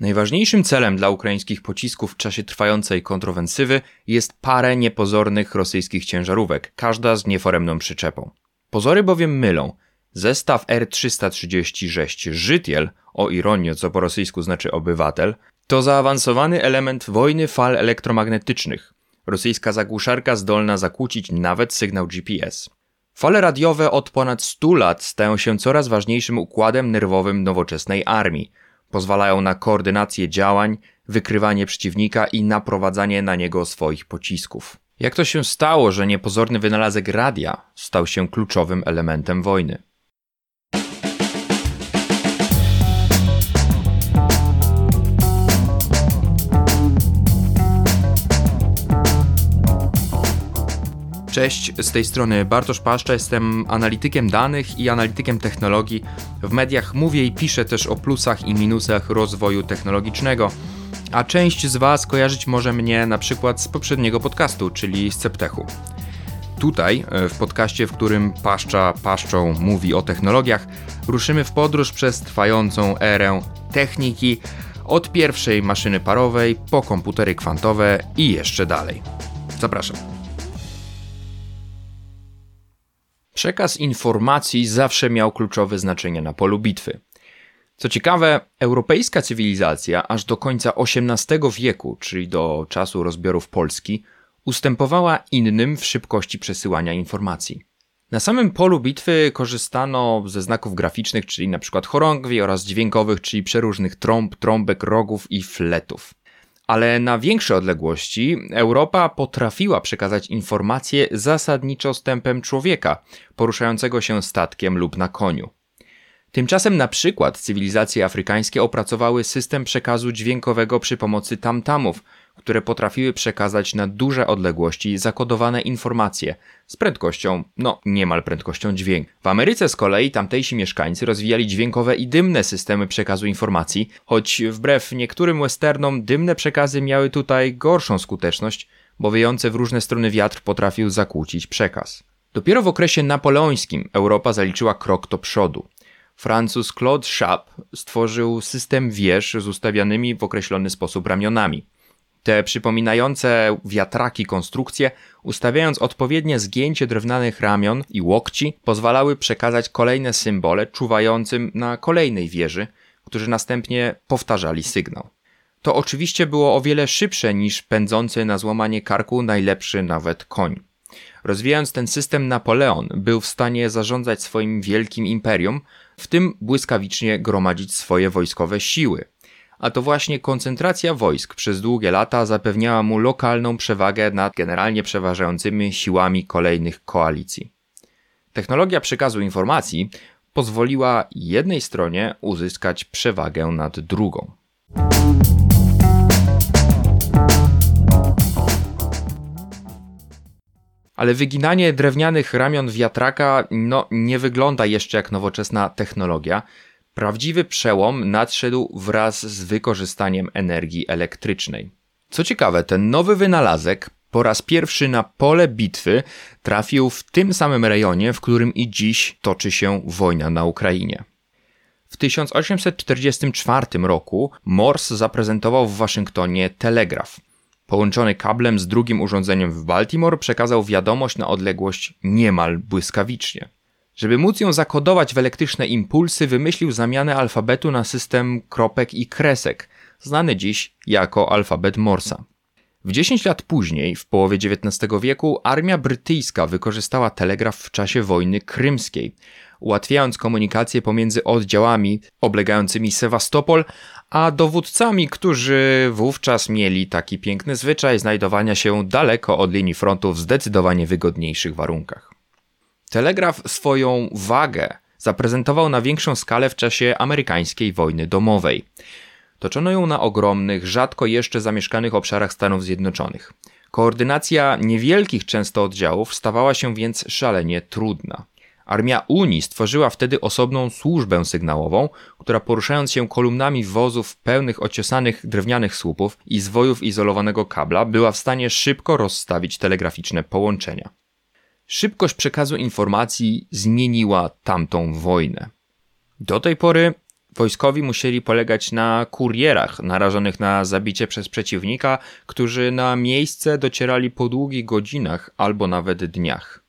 Najważniejszym celem dla ukraińskich pocisków w czasie trwającej kontrowensywy jest parę niepozornych rosyjskich ciężarówek, każda z nieforemną przyczepą. Pozory bowiem mylą. Zestaw R-336 Żytiel, o ironio co po rosyjsku znaczy obywatel, to zaawansowany element wojny fal elektromagnetycznych. Rosyjska zagłuszarka zdolna zakłócić nawet sygnał GPS. Fale radiowe od ponad 100 lat stają się coraz ważniejszym układem nerwowym nowoczesnej armii. Pozwalają na koordynację działań, wykrywanie przeciwnika i naprowadzanie na niego swoich pocisków. Jak to się stało, że niepozorny wynalazek radia stał się kluczowym elementem wojny? Cześć, z tej strony Bartosz Paszcza, jestem analitykiem danych i analitykiem technologii. W mediach mówię i piszę też o plusach i minusach rozwoju technologicznego, a część z Was kojarzyć może mnie na przykład z poprzedniego podcastu, czyli z Ceptechu. Tutaj, e, w podcaście, w którym Paszcza Paszczą mówi o technologiach, ruszymy w podróż przez trwającą erę techniki, od pierwszej maszyny parowej po komputery kwantowe i jeszcze dalej. Zapraszam. Przekaz informacji zawsze miał kluczowe znaczenie na polu bitwy. Co ciekawe, europejska cywilizacja aż do końca XVIII wieku, czyli do czasu rozbiorów Polski, ustępowała innym w szybkości przesyłania informacji. Na samym polu bitwy korzystano ze znaków graficznych, czyli np. chorągwi oraz dźwiękowych, czyli przeróżnych trąb, trąbek, rogów i fletów ale na większe odległości Europa potrafiła przekazać informacje zasadniczo stępem człowieka, poruszającego się statkiem lub na koniu. Tymczasem na przykład cywilizacje afrykańskie opracowały system przekazu dźwiękowego przy pomocy tamtamów, które potrafiły przekazać na duże odległości zakodowane informacje z prędkością, no niemal prędkością dźwięk. W Ameryce z kolei tamtejsi mieszkańcy rozwijali dźwiękowe i dymne systemy przekazu informacji, choć wbrew niektórym westernom dymne przekazy miały tutaj gorszą skuteczność, bo wiejący w różne strony wiatr potrafił zakłócić przekaz. Dopiero w okresie napoleońskim Europa zaliczyła krok do przodu. Francuz Claude Chappe stworzył system wież z ustawianymi w określony sposób ramionami. Te przypominające wiatraki konstrukcje, ustawiając odpowiednie zgięcie drewnianych ramion i łokci, pozwalały przekazać kolejne symbole czuwającym na kolejnej wieży, którzy następnie powtarzali sygnał. To oczywiście było o wiele szybsze niż pędzący na złamanie karku najlepszy nawet koń. Rozwijając ten system, Napoleon był w stanie zarządzać swoim wielkim imperium, w tym błyskawicznie gromadzić swoje wojskowe siły – a to właśnie koncentracja wojsk przez długie lata zapewniała mu lokalną przewagę nad generalnie przeważającymi siłami kolejnych koalicji. Technologia przekazu informacji pozwoliła jednej stronie uzyskać przewagę nad drugą. Ale wyginanie drewnianych ramion wiatraka no, nie wygląda jeszcze jak nowoczesna technologia, Prawdziwy przełom nadszedł wraz z wykorzystaniem energii elektrycznej. Co ciekawe, ten nowy wynalazek po raz pierwszy na pole bitwy trafił w tym samym rejonie, w którym i dziś toczy się wojna na Ukrainie. W 1844 roku Morse zaprezentował w Waszyngtonie telegraf. Połączony kablem z drugim urządzeniem w Baltimore przekazał wiadomość na odległość niemal błyskawicznie. Żeby móc ją zakodować w elektryczne impulsy, wymyślił zamianę alfabetu na system kropek i kresek, znany dziś jako alfabet Morsa. W 10 lat później, w połowie XIX wieku, armia brytyjska wykorzystała telegraf w czasie wojny krymskiej, ułatwiając komunikację pomiędzy oddziałami oblegającymi Sewastopol, a dowódcami, którzy wówczas mieli taki piękny zwyczaj znajdowania się daleko od linii frontu w zdecydowanie wygodniejszych warunkach. Telegraf swoją wagę zaprezentował na większą skalę w czasie amerykańskiej wojny domowej. Toczono ją na ogromnych, rzadko jeszcze zamieszkanych obszarach Stanów Zjednoczonych. Koordynacja niewielkich często oddziałów stawała się więc szalenie trudna. Armia Unii stworzyła wtedy osobną służbę sygnałową, która poruszając się kolumnami wozów pełnych ociosanych drewnianych słupów i zwojów izolowanego kabla była w stanie szybko rozstawić telegraficzne połączenia. Szybkość przekazu informacji zmieniła tamtą wojnę. Do tej pory Wojskowi musieli polegać na kurierach narażonych na zabicie przez przeciwnika, którzy na miejsce docierali po długich godzinach albo nawet dniach.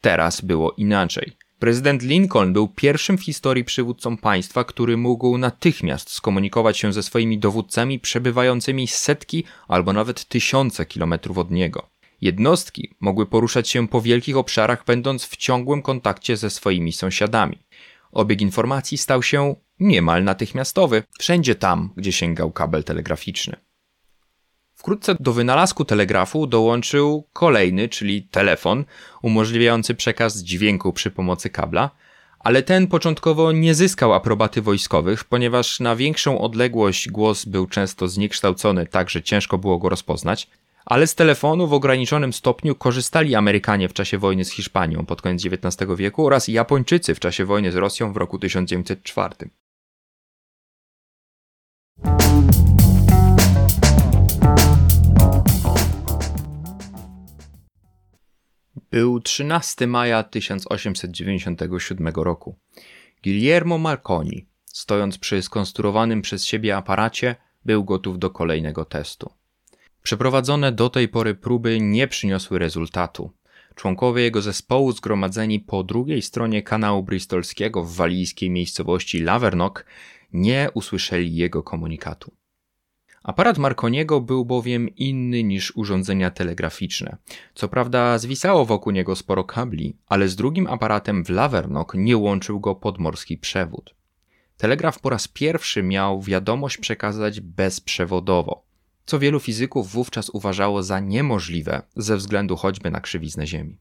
Teraz było inaczej. Prezydent Lincoln był pierwszym w historii przywódcą państwa, który mógł natychmiast skomunikować się ze swoimi dowódcami przebywającymi setki albo nawet tysiące kilometrów od niego. Jednostki mogły poruszać się po wielkich obszarach, będąc w ciągłym kontakcie ze swoimi sąsiadami. Obieg informacji stał się niemal natychmiastowy, wszędzie tam, gdzie sięgał kabel telegraficzny. Wkrótce do wynalazku telegrafu dołączył kolejny, czyli telefon, umożliwiający przekaz dźwięku przy pomocy kabla, ale ten początkowo nie zyskał aprobaty wojskowych, ponieważ na większą odległość głos był często zniekształcony tak, że ciężko było go rozpoznać, ale z telefonu w ograniczonym stopniu korzystali Amerykanie w czasie wojny z Hiszpanią pod koniec XIX wieku oraz Japończycy w czasie wojny z Rosją w roku 1904. Był 13 maja 1897 roku. Guillermo Marconi, stojąc przy skonstruowanym przez siebie aparacie, był gotów do kolejnego testu. Przeprowadzone do tej pory próby nie przyniosły rezultatu. Członkowie jego zespołu zgromadzeni po drugiej stronie kanału bristolskiego w walijskiej miejscowości Lavernock nie usłyszeli jego komunikatu. Aparat Marconiego był bowiem inny niż urządzenia telegraficzne. Co prawda zwisało wokół niego sporo kabli, ale z drugim aparatem w Lavernock nie łączył go podmorski przewód. Telegraf po raz pierwszy miał wiadomość przekazać bezprzewodowo, co wielu fizyków wówczas uważało za niemożliwe ze względu choćby na krzywiznę Ziemi.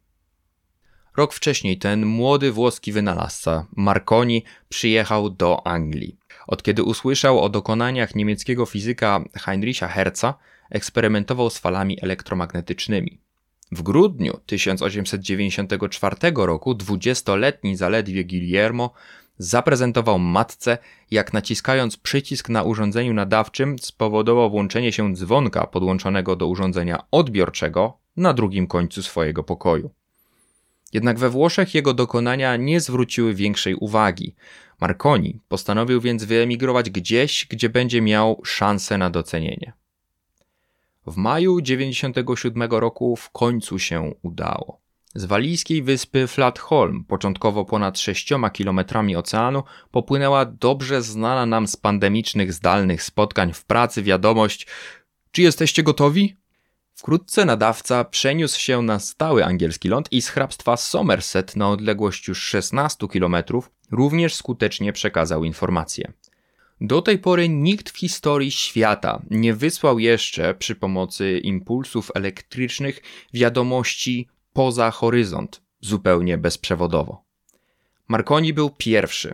Rok wcześniej ten młody włoski wynalazca, Marconi, przyjechał do Anglii. Od kiedy usłyszał o dokonaniach niemieckiego fizyka Heinricha Herza, eksperymentował z falami elektromagnetycznymi. W grudniu 1894 roku dwudziestoletni zaledwie Guillermo zaprezentował matce, jak naciskając przycisk na urządzeniu nadawczym spowodował włączenie się dzwonka podłączonego do urządzenia odbiorczego na drugim końcu swojego pokoju. Jednak we Włoszech jego dokonania nie zwróciły większej uwagi. Marconi postanowił więc wyemigrować gdzieś, gdzie będzie miał szansę na docenienie. W maju 97 roku w końcu się udało. Z walijskiej wyspy Flatholm, początkowo ponad 6 kilometrami oceanu, popłynęła dobrze znana nam z pandemicznych zdalnych spotkań w pracy wiadomość: Czy jesteście gotowi? Wkrótce nadawca przeniósł się na stały angielski ląd i z hrabstwa Somerset na odległość już 16 km również skutecznie przekazał informacje. Do tej pory nikt w historii świata nie wysłał jeszcze przy pomocy impulsów elektrycznych wiadomości poza horyzont, zupełnie bezprzewodowo. Marconi był pierwszy.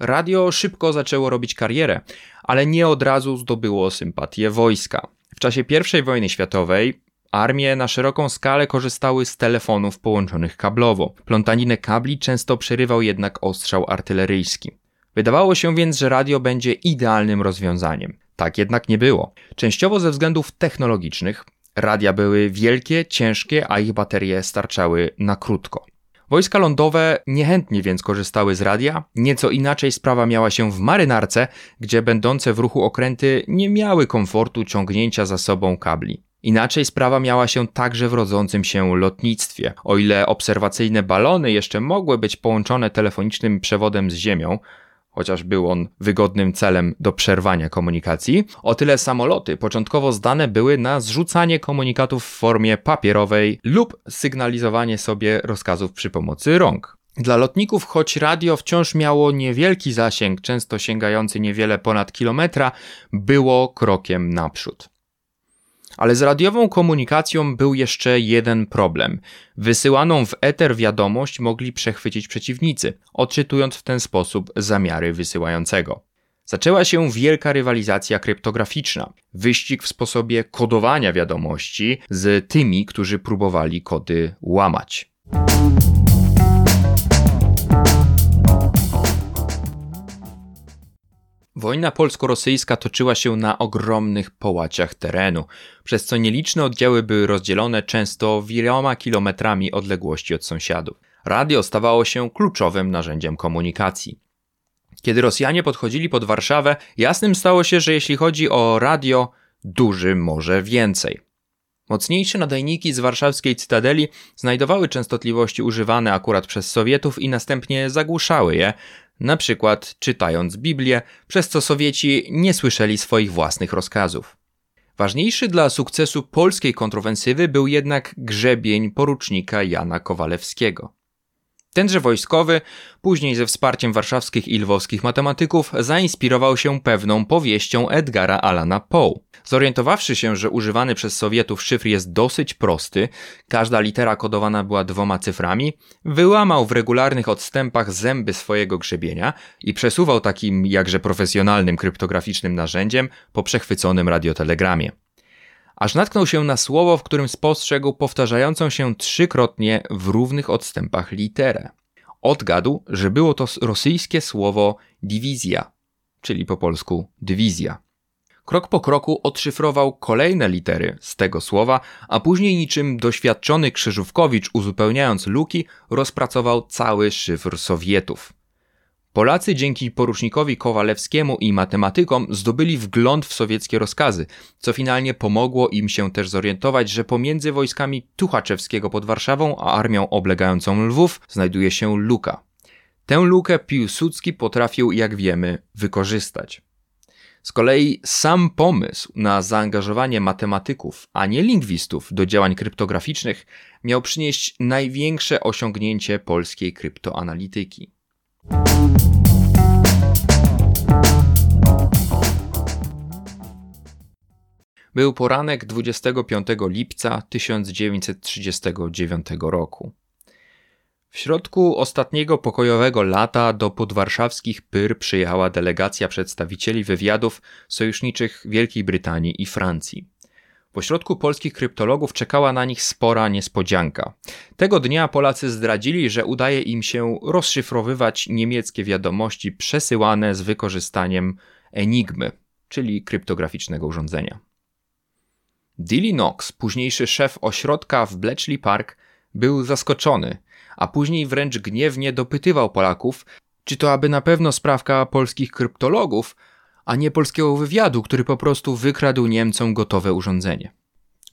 Radio szybko zaczęło robić karierę, ale nie od razu zdobyło sympatię wojska. W czasie I wojny światowej armie na szeroką skalę korzystały z telefonów połączonych kablowo. Plątaninę kabli często przerywał jednak ostrzał artyleryjski. Wydawało się więc, że radio będzie idealnym rozwiązaniem. Tak jednak nie było. Częściowo ze względów technologicznych radia były wielkie, ciężkie, a ich baterie starczały na krótko. Wojska lądowe niechętnie więc korzystały z radia. Nieco inaczej sprawa miała się w marynarce, gdzie będące w ruchu okręty nie miały komfortu ciągnięcia za sobą kabli. Inaczej sprawa miała się także w rodzącym się lotnictwie. O ile obserwacyjne balony jeszcze mogły być połączone telefonicznym przewodem z Ziemią, chociaż był on wygodnym celem do przerwania komunikacji, o tyle samoloty początkowo zdane były na zrzucanie komunikatów w formie papierowej lub sygnalizowanie sobie rozkazów przy pomocy rąk. Dla lotników, choć radio wciąż miało niewielki zasięg, często sięgający niewiele ponad kilometra, było krokiem naprzód. Ale z radiową komunikacją był jeszcze jeden problem. Wysyłaną w eter wiadomość mogli przechwycić przeciwnicy, odczytując w ten sposób zamiary wysyłającego. Zaczęła się wielka rywalizacja kryptograficzna, wyścig w sposobie kodowania wiadomości z tymi, którzy próbowali kody łamać. Wojna polsko-rosyjska toczyła się na ogromnych połaciach terenu, przez co nieliczne oddziały były rozdzielone często wieloma kilometrami odległości od sąsiadów. Radio stawało się kluczowym narzędziem komunikacji. Kiedy Rosjanie podchodzili pod Warszawę, jasnym stało się, że jeśli chodzi o radio, duży może więcej. Mocniejsze nadajniki z warszawskiej cytadeli znajdowały częstotliwości używane akurat przez Sowietów i następnie zagłuszały je, na przykład czytając Biblię, przez co Sowieci nie słyszeli swoich własnych rozkazów. Ważniejszy dla sukcesu polskiej kontrowensywy był jednak grzebień porucznika Jana Kowalewskiego. Tenże wojskowy, później ze wsparciem warszawskich i lwowskich matematyków, zainspirował się pewną powieścią Edgara Alana Poe. Zorientowawszy się, że używany przez Sowietów szyfr jest dosyć prosty, każda litera kodowana była dwoma cyframi, wyłamał w regularnych odstępach zęby swojego grzebienia i przesuwał takim jakże profesjonalnym kryptograficznym narzędziem po przechwyconym radiotelegramie aż natknął się na słowo, w którym spostrzegł powtarzającą się trzykrotnie w równych odstępach literę. Odgadł, że było to rosyjskie słowo diwizja, czyli po polsku dywizja. Krok po kroku odszyfrował kolejne litery z tego słowa, a później niczym doświadczony krzyżówkowicz uzupełniając luki rozpracował cały szyfr Sowietów. Polacy dzięki porucznikowi Kowalewskiemu i matematykom zdobyli wgląd w sowieckie rozkazy, co finalnie pomogło im się też zorientować, że pomiędzy wojskami Tuchaczewskiego pod Warszawą a armią oblegającą Lwów znajduje się luka. Tę lukę Piłsudski potrafił, jak wiemy, wykorzystać. Z kolei sam pomysł na zaangażowanie matematyków, a nie lingwistów do działań kryptograficznych miał przynieść największe osiągnięcie polskiej kryptoanalityki. Był poranek 25 lipca 1939 roku. W środku ostatniego pokojowego lata do podwarszawskich Pyr przyjechała delegacja przedstawicieli wywiadów sojuszniczych Wielkiej Brytanii i Francji. Pośrodku polskich kryptologów czekała na nich spora niespodzianka. Tego dnia Polacy zdradzili, że udaje im się rozszyfrowywać niemieckie wiadomości przesyłane z wykorzystaniem Enigmy, czyli kryptograficznego urządzenia. Dilly Knox, późniejszy szef ośrodka w Bletchley Park, był zaskoczony, a później wręcz gniewnie dopytywał Polaków, czy to aby na pewno sprawka polskich kryptologów, a nie polskiego wywiadu, który po prostu wykradł Niemcom gotowe urządzenie.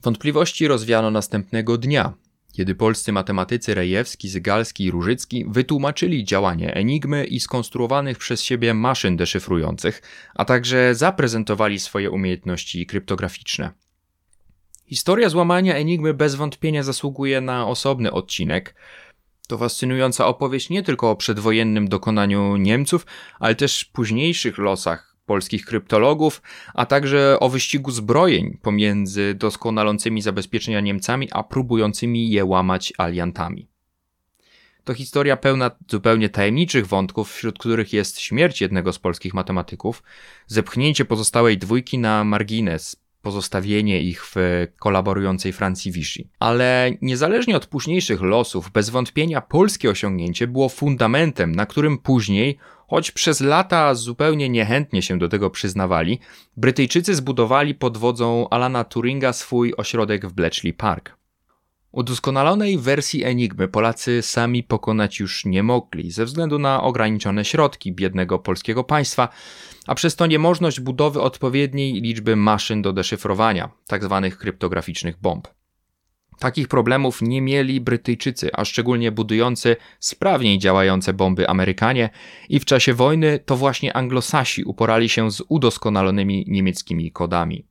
Wątpliwości rozwiano następnego dnia, kiedy polscy matematycy Rejewski, Zygalski i Różycki wytłumaczyli działanie Enigmy i skonstruowanych przez siebie maszyn deszyfrujących, a także zaprezentowali swoje umiejętności kryptograficzne. Historia złamania Enigmy bez wątpienia zasługuje na osobny odcinek. To fascynująca opowieść nie tylko o przedwojennym dokonaniu Niemców, ale też późniejszych losach polskich kryptologów, a także o wyścigu zbrojeń pomiędzy doskonalącymi zabezpieczenia Niemcami, a próbującymi je łamać aliantami. To historia pełna zupełnie tajemniczych wątków, wśród których jest śmierć jednego z polskich matematyków, zepchnięcie pozostałej dwójki na margines, pozostawienie ich w kolaborującej Francji Vichy. Ale niezależnie od późniejszych losów, bez wątpienia polskie osiągnięcie było fundamentem, na którym później, choć przez lata zupełnie niechętnie się do tego przyznawali, Brytyjczycy zbudowali pod wodzą Alana Turinga swój ośrodek w Bletchley Park. Udoskonalonej wersji Enigmy Polacy sami pokonać już nie mogli ze względu na ograniczone środki biednego polskiego państwa, a przez to niemożność budowy odpowiedniej liczby maszyn do deszyfrowania, tzw. Tak kryptograficznych bomb. Takich problemów nie mieli Brytyjczycy, a szczególnie budujący sprawniej działające bomby Amerykanie, i w czasie wojny to właśnie Anglosasi uporali się z udoskonalonymi niemieckimi kodami.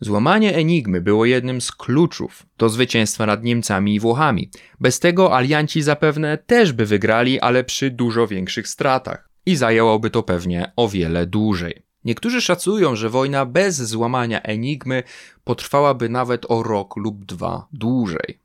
Złamanie Enigmy było jednym z kluczów do zwycięstwa nad Niemcami i Włochami. Bez tego alianci zapewne też by wygrali, ale przy dużo większych stratach. I zajęłoby to pewnie o wiele dłużej. Niektórzy szacują, że wojna bez złamania Enigmy potrwałaby nawet o rok lub dwa dłużej.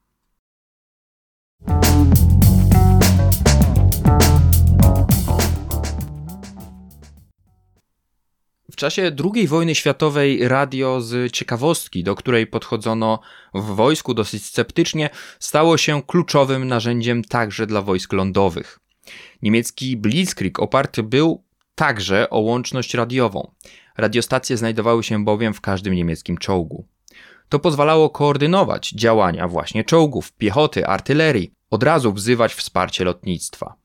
W czasie II wojny światowej radio z ciekawostki, do której podchodzono w wojsku dosyć sceptycznie, stało się kluczowym narzędziem także dla wojsk lądowych. Niemiecki Blitzkrieg oparty był także o łączność radiową. Radiostacje znajdowały się bowiem w każdym niemieckim czołgu. To pozwalało koordynować działania właśnie czołgów, piechoty, artylerii, od razu wzywać wsparcie lotnictwa.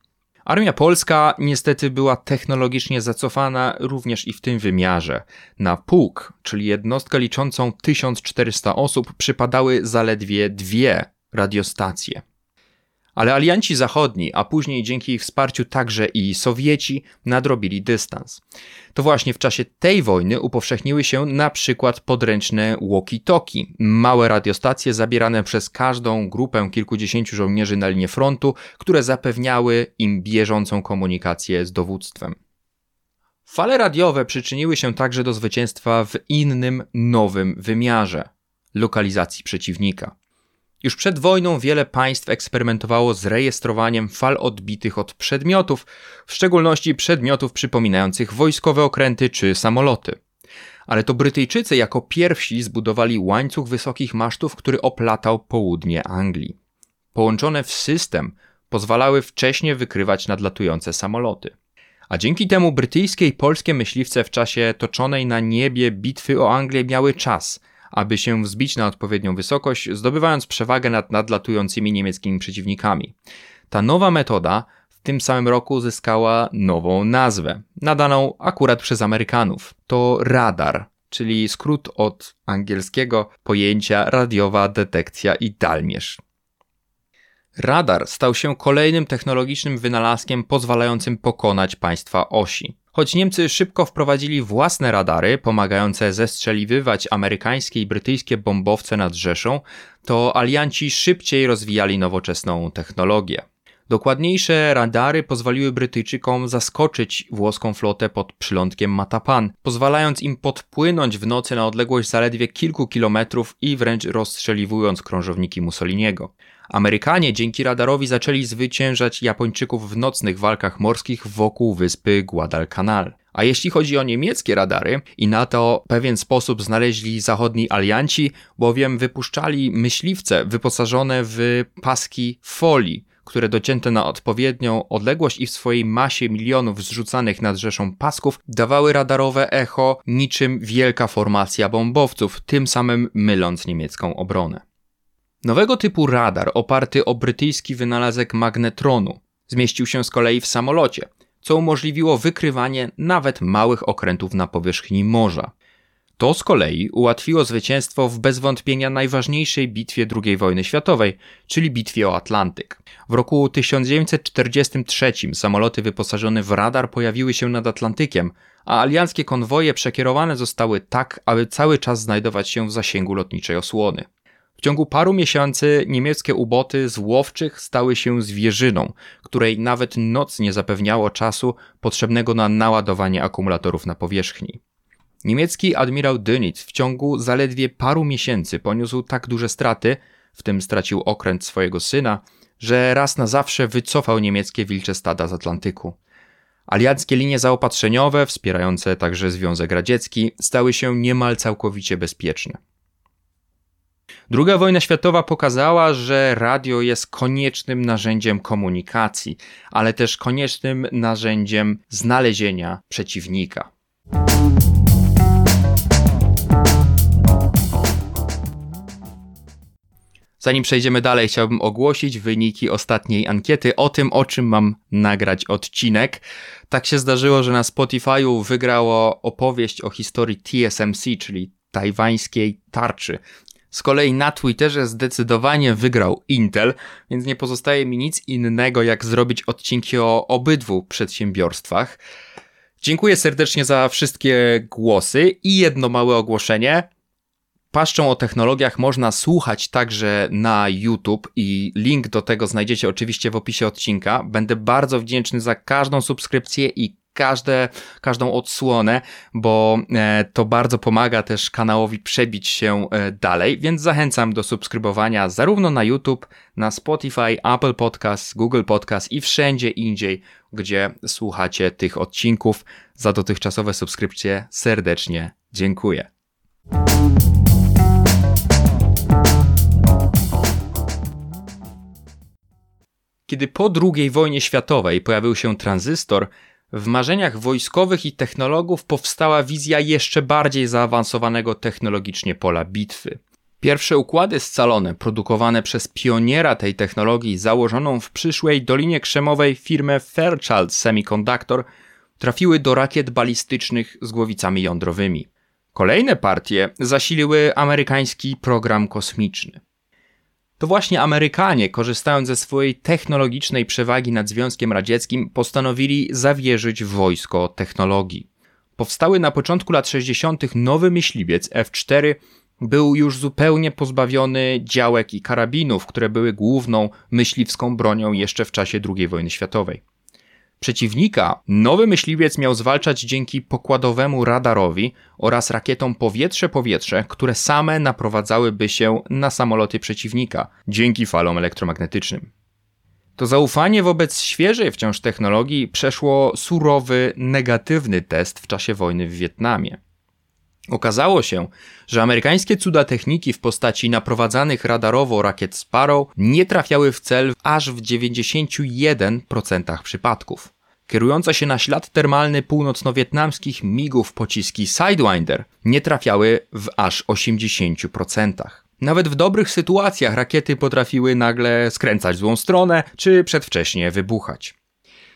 Armia polska niestety była technologicznie zacofana również i w tym wymiarze. Na pułk, czyli jednostkę liczącą 1400 osób, przypadały zaledwie dwie radiostacje. Ale alianci zachodni, a później dzięki ich wsparciu także i Sowieci, nadrobili dystans. To właśnie w czasie tej wojny upowszechniły się na przykład podręczne walkie-talkie, małe radiostacje zabierane przez każdą grupę kilkudziesięciu żołnierzy na linię frontu, które zapewniały im bieżącą komunikację z dowództwem. Fale radiowe przyczyniły się także do zwycięstwa w innym, nowym wymiarze lokalizacji przeciwnika. Już przed wojną wiele państw eksperymentowało z rejestrowaniem fal odbitych od przedmiotów, w szczególności przedmiotów przypominających wojskowe okręty czy samoloty. Ale to Brytyjczycy jako pierwsi zbudowali łańcuch wysokich masztów, który oplatał południe Anglii. Połączone w system pozwalały wcześniej wykrywać nadlatujące samoloty. A dzięki temu brytyjskie i polskie myśliwce w czasie toczonej na niebie bitwy o Anglię miały czas – aby się wzbić na odpowiednią wysokość, zdobywając przewagę nad nadlatującymi niemieckimi przeciwnikami. Ta nowa metoda w tym samym roku zyskała nową nazwę, nadaną akurat przez Amerykanów. To radar, czyli skrót od angielskiego pojęcia radiowa detekcja i dalmierz. Radar stał się kolejnym technologicznym wynalazkiem pozwalającym pokonać państwa osi. Choć Niemcy szybko wprowadzili własne radary pomagające zestrzeliwywać amerykańskie i brytyjskie bombowce nad Rzeszą, to alianci szybciej rozwijali nowoczesną technologię. Dokładniejsze radary pozwoliły Brytyjczykom zaskoczyć włoską flotę pod przylądkiem Matapan, pozwalając im podpłynąć w nocy na odległość zaledwie kilku kilometrów i wręcz rozstrzeliwując krążowniki Mussoliniego. Amerykanie dzięki radarowi zaczęli zwyciężać Japończyków w nocnych walkach morskich wokół wyspy Guadalcanal. A jeśli chodzi o niemieckie radary, i na to pewien sposób znaleźli zachodni alianci, bowiem wypuszczali myśliwce wyposażone w paski folii, które docięte na odpowiednią odległość i w swojej masie milionów zrzucanych nad rzeszą pasków dawały radarowe echo niczym wielka formacja bombowców, tym samym myląc niemiecką obronę. Nowego typu radar oparty o brytyjski wynalazek magnetronu zmieścił się z kolei w samolocie, co umożliwiło wykrywanie nawet małych okrętów na powierzchni morza. To z kolei ułatwiło zwycięstwo w bez wątpienia najważniejszej bitwie II wojny światowej, czyli bitwie o Atlantyk. W roku 1943 samoloty wyposażone w radar pojawiły się nad Atlantykiem, a alianckie konwoje przekierowane zostały tak, aby cały czas znajdować się w zasięgu lotniczej osłony. W ciągu paru miesięcy niemieckie uboty z łowczych stały się zwierzyną, której nawet noc nie zapewniało czasu potrzebnego na naładowanie akumulatorów na powierzchni. Niemiecki admirał Dönitz w ciągu zaledwie paru miesięcy poniósł tak duże straty, w tym stracił okręt swojego syna, że raz na zawsze wycofał niemieckie wilcze stada z Atlantyku. Alianckie linie zaopatrzeniowe, wspierające także Związek Radziecki, stały się niemal całkowicie bezpieczne. Druga wojna światowa pokazała, że radio jest koniecznym narzędziem komunikacji, ale też koniecznym narzędziem znalezienia przeciwnika. Zanim przejdziemy dalej, chciałbym ogłosić wyniki ostatniej ankiety o tym, o czym mam nagrać odcinek. Tak się zdarzyło, że na Spotify'u wygrało opowieść o historii TSMC, czyli tajwańskiej tarczy. Z kolei na Twitterze zdecydowanie wygrał Intel, więc nie pozostaje mi nic innego, jak zrobić odcinki o obydwu przedsiębiorstwach. Dziękuję serdecznie za wszystkie głosy i jedno małe ogłoszenie. Paszczą o technologiach można słuchać także na YouTube i link do tego znajdziecie oczywiście w opisie odcinka. Będę bardzo wdzięczny za każdą subskrypcję i każde, każdą odsłonę, bo e, to bardzo pomaga też kanałowi przebić się e, dalej, więc zachęcam do subskrybowania zarówno na YouTube, na Spotify, Apple Podcast, Google Podcast i wszędzie indziej, gdzie słuchacie tych odcinków. Za dotychczasowe subskrypcje serdecznie dziękuję. Kiedy po II wojnie światowej pojawił się tranzystor, w marzeniach wojskowych i technologów powstała wizja jeszcze bardziej zaawansowanego technologicznie pola bitwy. Pierwsze układy scalone, produkowane przez pioniera tej technologii, założoną w przyszłej Dolinie Krzemowej firmę Fairchild Semiconductor, trafiły do rakiet balistycznych z głowicami jądrowymi. Kolejne partie zasiliły amerykański program kosmiczny. To właśnie Amerykanie, korzystając ze swojej technologicznej przewagi nad Związkiem Radzieckim, postanowili zawierzyć wojsko technologii. Powstały na początku lat 60. nowy myśliwiec F-4 był już zupełnie pozbawiony działek i karabinów, które były główną myśliwską bronią jeszcze w czasie II wojny światowej. Przeciwnika nowy myśliwiec miał zwalczać dzięki pokładowemu radarowi oraz rakietom powietrze-powietrze, które same naprowadzałyby się na samoloty przeciwnika dzięki falom elektromagnetycznym. To zaufanie wobec świeżej wciąż technologii przeszło surowy, negatywny test w czasie wojny w Wietnamie. Okazało się, że amerykańskie cuda techniki w postaci naprowadzanych radarowo rakiet Sparrow nie trafiały w cel aż w 91% przypadków. Kierujące się na ślad termalny północno-wietnamskich migów pociski Sidewinder nie trafiały w aż 80%. Nawet w dobrych sytuacjach rakiety potrafiły nagle skręcać w złą stronę czy przedwcześnie wybuchać.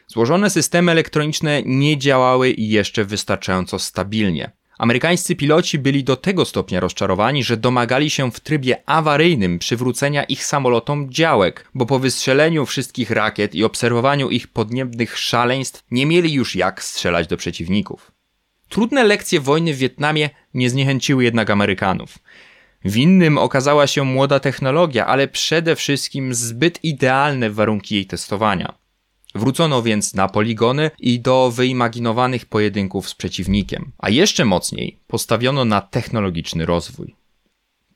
Złożone systemy elektroniczne nie działały jeszcze wystarczająco stabilnie. Amerykańscy piloci byli do tego stopnia rozczarowani, że domagali się w trybie awaryjnym przywrócenia ich samolotom działek, bo po wystrzeleniu wszystkich rakiet i obserwowaniu ich podniebnych szaleństw nie mieli już jak strzelać do przeciwników. Trudne lekcje wojny w Wietnamie nie zniechęciły jednak Amerykanów. Winnym okazała się młoda technologia, ale przede wszystkim zbyt idealne warunki jej testowania. Wrócono więc na poligony i do wyimaginowanych pojedynków z przeciwnikiem, a jeszcze mocniej postawiono na technologiczny rozwój.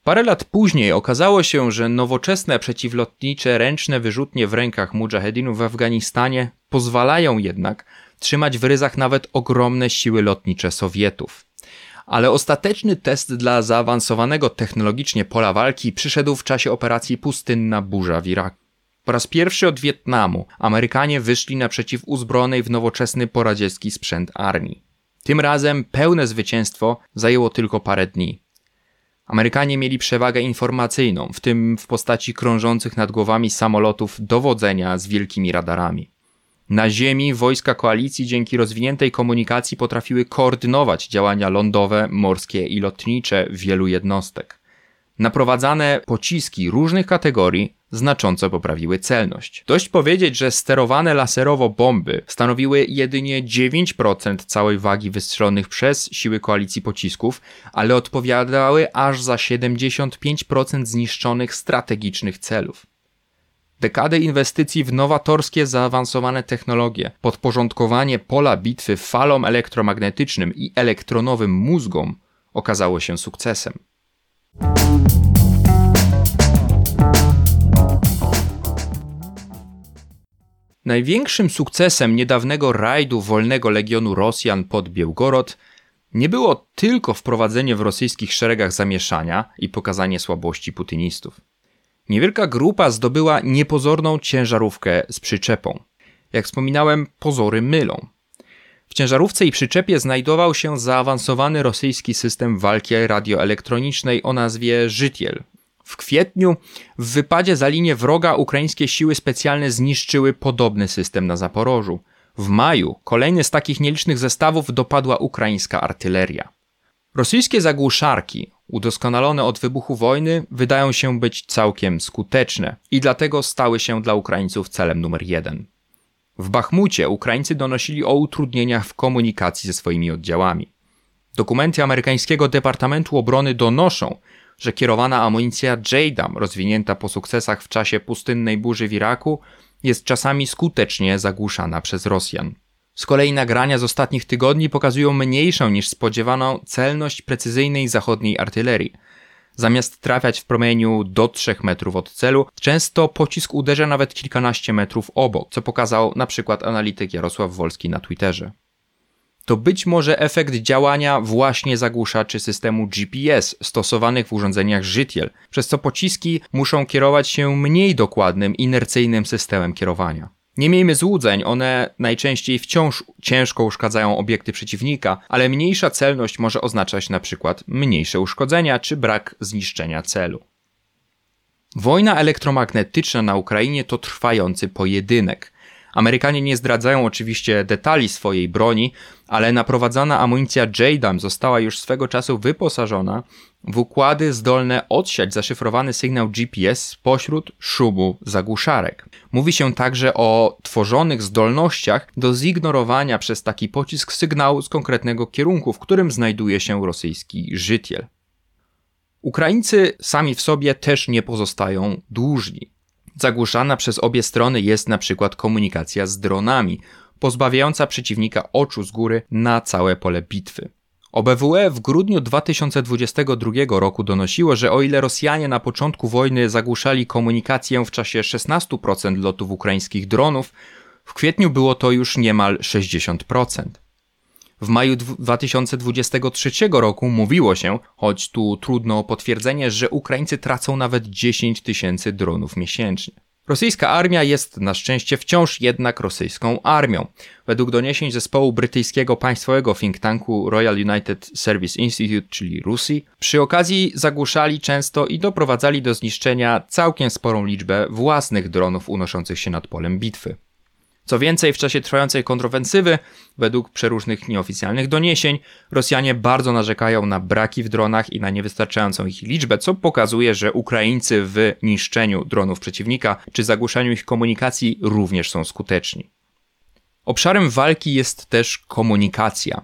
Parę lat później okazało się, że nowoczesne przeciwlotnicze ręczne wyrzutnie w rękach mujahedinów w Afganistanie pozwalają jednak trzymać w ryzach nawet ogromne siły lotnicze Sowietów. Ale ostateczny test dla zaawansowanego technologicznie pola walki przyszedł w czasie operacji Pustynna Burza w Iraku. Po raz pierwszy od Wietnamu Amerykanie wyszli naprzeciw uzbrojonej w nowoczesny poradziecki sprzęt armii. Tym razem pełne zwycięstwo zajęło tylko parę dni. Amerykanie mieli przewagę informacyjną, w tym w postaci krążących nad głowami samolotów dowodzenia z wielkimi radarami. Na ziemi wojska koalicji dzięki rozwiniętej komunikacji potrafiły koordynować działania lądowe, morskie i lotnicze wielu jednostek. Naprowadzane pociski różnych kategorii znacząco poprawiły celność. Dość powiedzieć, że sterowane laserowo bomby stanowiły jedynie 9% całej wagi wystrzelonych przez siły koalicji pocisków, ale odpowiadały aż za 75% zniszczonych strategicznych celów. Dekady inwestycji w nowatorskie, zaawansowane technologie, podporządkowanie pola bitwy falom elektromagnetycznym i elektronowym mózgom okazało się sukcesem. Największym sukcesem niedawnego rajdu Wolnego Legionu Rosjan pod Białgorod nie było tylko wprowadzenie w rosyjskich szeregach zamieszania i pokazanie słabości putynistów. Niewielka grupa zdobyła niepozorną ciężarówkę z przyczepą. Jak wspominałem, pozory mylą. W ciężarówce i przyczepie znajdował się zaawansowany rosyjski system walki radioelektronicznej o nazwie Żytiel, w kwietniu w wypadzie za linię wroga ukraińskie siły specjalne zniszczyły podobny system na Zaporożu. W maju kolejny z takich nielicznych zestawów dopadła ukraińska artyleria. Rosyjskie zagłuszarki, udoskonalone od wybuchu wojny, wydają się być całkiem skuteczne i dlatego stały się dla Ukraińców celem numer jeden. W Bachmucie Ukraińcy donosili o utrudnieniach w komunikacji ze swoimi oddziałami. Dokumenty amerykańskiego Departamentu Obrony donoszą, że kierowana amunicja JDAM, rozwinięta po sukcesach w czasie pustynnej burzy w Iraku, jest czasami skutecznie zagłuszana przez Rosjan. Z kolei nagrania z ostatnich tygodni pokazują mniejszą niż spodziewano celność precyzyjnej zachodniej artylerii. Zamiast trafiać w promieniu do 3 metrów od celu, często pocisk uderza nawet kilkanaście metrów obok, co pokazał na przykład analityk Jarosław Wolski na Twitterze to być może efekt działania właśnie zagłuszaczy systemu GPS stosowanych w urządzeniach Żytiel, przez co pociski muszą kierować się mniej dokładnym, inercyjnym systemem kierowania. Nie miejmy złudzeń, one najczęściej wciąż ciężko uszkadzają obiekty przeciwnika, ale mniejsza celność może oznaczać na przykład mniejsze uszkodzenia czy brak zniszczenia celu. Wojna elektromagnetyczna na Ukrainie to trwający pojedynek. Amerykanie nie zdradzają oczywiście detali swojej broni, ale naprowadzana amunicja JDAM została już swego czasu wyposażona w układy zdolne odsiać zaszyfrowany sygnał GPS pośród szumu zagłuszarek. Mówi się także o tworzonych zdolnościach do zignorowania przez taki pocisk sygnału z konkretnego kierunku, w którym znajduje się rosyjski żytiel. Ukraińcy sami w sobie też nie pozostają dłużni. Zagłuszana przez obie strony jest na przykład komunikacja z dronami, pozbawiająca przeciwnika oczu z góry na całe pole bitwy. OBWE w grudniu 2022 roku donosiło, że o ile Rosjanie na początku wojny zagłuszali komunikację w czasie 16% lotów ukraińskich dronów, w kwietniu było to już niemal 60%. W maju 2023 roku mówiło się, choć tu trudno o potwierdzenie, że Ukraińcy tracą nawet 10 tysięcy dronów miesięcznie. Rosyjska armia jest na szczęście wciąż jednak rosyjską armią. Według doniesień zespołu brytyjskiego państwowego think tanku Royal United Service Institute, czyli RUSI, przy okazji zagłuszali często i doprowadzali do zniszczenia całkiem sporą liczbę własnych dronów unoszących się nad polem bitwy. Co więcej, w czasie trwającej kontrofensywy, według przeróżnych nieoficjalnych doniesień, Rosjanie bardzo narzekają na braki w dronach i na niewystarczającą ich liczbę, co pokazuje, że Ukraińcy w niszczeniu dronów przeciwnika czy zagłuszaniu ich komunikacji również są skuteczni. Obszarem walki jest też komunikacja.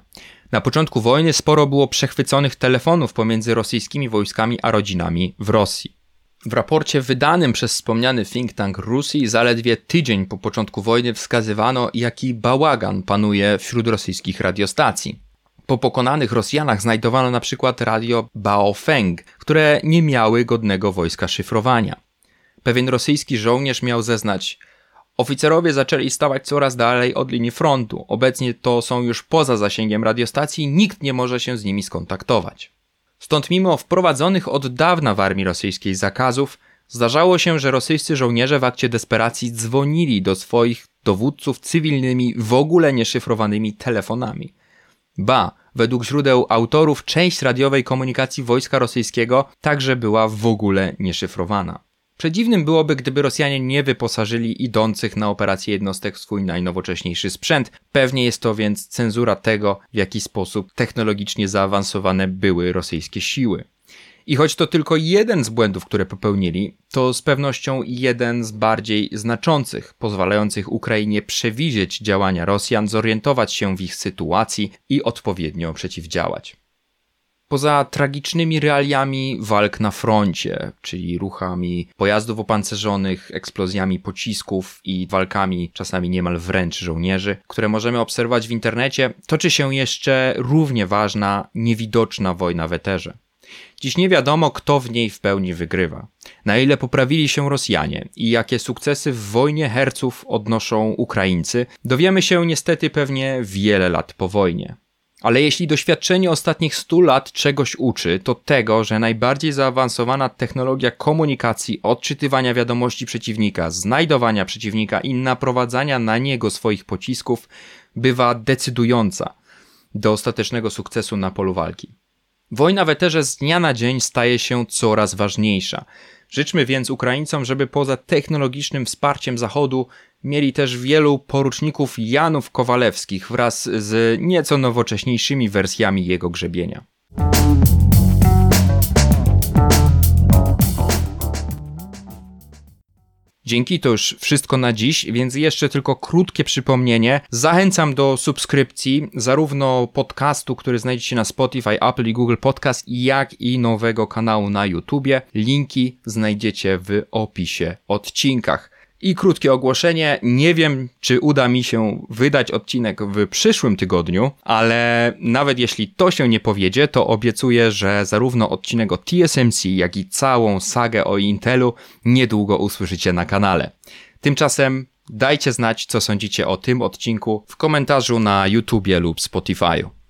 Na początku wojny sporo było przechwyconych telefonów pomiędzy rosyjskimi wojskami a rodzinami w Rosji. W raporcie wydanym przez wspomniany think tank Rusji zaledwie tydzień po początku wojny wskazywano, jaki bałagan panuje wśród rosyjskich radiostacji. Po pokonanych Rosjanach znajdowano na przykład radio Baofeng, które nie miały godnego wojska szyfrowania. Pewien rosyjski żołnierz miał zeznać Oficerowie zaczęli stawać coraz dalej od linii frontu. Obecnie to są już poza zasięgiem radiostacji, nikt nie może się z nimi skontaktować. Stąd mimo wprowadzonych od dawna w armii rosyjskiej zakazów, zdarzało się, że rosyjscy żołnierze w akcie desperacji dzwonili do swoich dowódców cywilnymi, w ogóle nieszyfrowanymi telefonami. Ba, według źródeł autorów, część radiowej komunikacji wojska rosyjskiego także była w ogóle nieszyfrowana. Przedziwnym byłoby, gdyby Rosjanie nie wyposażyli idących na operację jednostek w swój najnowocześniejszy sprzęt. Pewnie jest to więc cenzura tego, w jaki sposób technologicznie zaawansowane były rosyjskie siły. I choć to tylko jeden z błędów, które popełnili, to z pewnością jeden z bardziej znaczących, pozwalających Ukrainie przewidzieć działania Rosjan, zorientować się w ich sytuacji i odpowiednio przeciwdziałać. Poza tragicznymi realiami walk na froncie, czyli ruchami pojazdów opancerzonych, eksplozjami pocisków i walkami czasami niemal wręcz żołnierzy, które możemy obserwować w internecie, toczy się jeszcze równie ważna, niewidoczna wojna w eterze. Dziś nie wiadomo, kto w niej w pełni wygrywa. Na ile poprawili się Rosjanie i jakie sukcesy w wojnie herców odnoszą Ukraińcy, dowiemy się niestety pewnie wiele lat po wojnie. Ale jeśli doświadczenie ostatnich 100 lat czegoś uczy, to tego, że najbardziej zaawansowana technologia komunikacji, odczytywania wiadomości przeciwnika, znajdowania przeciwnika i naprowadzania na niego swoich pocisków bywa decydująca do ostatecznego sukcesu na polu walki. Wojna w eterze z dnia na dzień staje się coraz ważniejsza. Życzmy więc Ukraińcom, żeby poza technologicznym wsparciem Zachodu mieli też wielu poruczników Janów Kowalewskich wraz z nieco nowocześniejszymi wersjami jego grzebienia. Dzięki to już wszystko na dziś, więc jeszcze tylko krótkie przypomnienie. Zachęcam do subskrypcji zarówno podcastu, który znajdziecie na Spotify, Apple i Google Podcast, jak i nowego kanału na YouTubie. Linki znajdziecie w opisie odcinkach. I krótkie ogłoszenie. Nie wiem, czy uda mi się wydać odcinek w przyszłym tygodniu, ale nawet jeśli to się nie powiedzie, to obiecuję, że zarówno odcinek o TSMC, jak i całą sagę o Intelu niedługo usłyszycie na kanale. Tymczasem dajcie znać, co sądzicie o tym odcinku w komentarzu na YouTubie lub Spotify'u.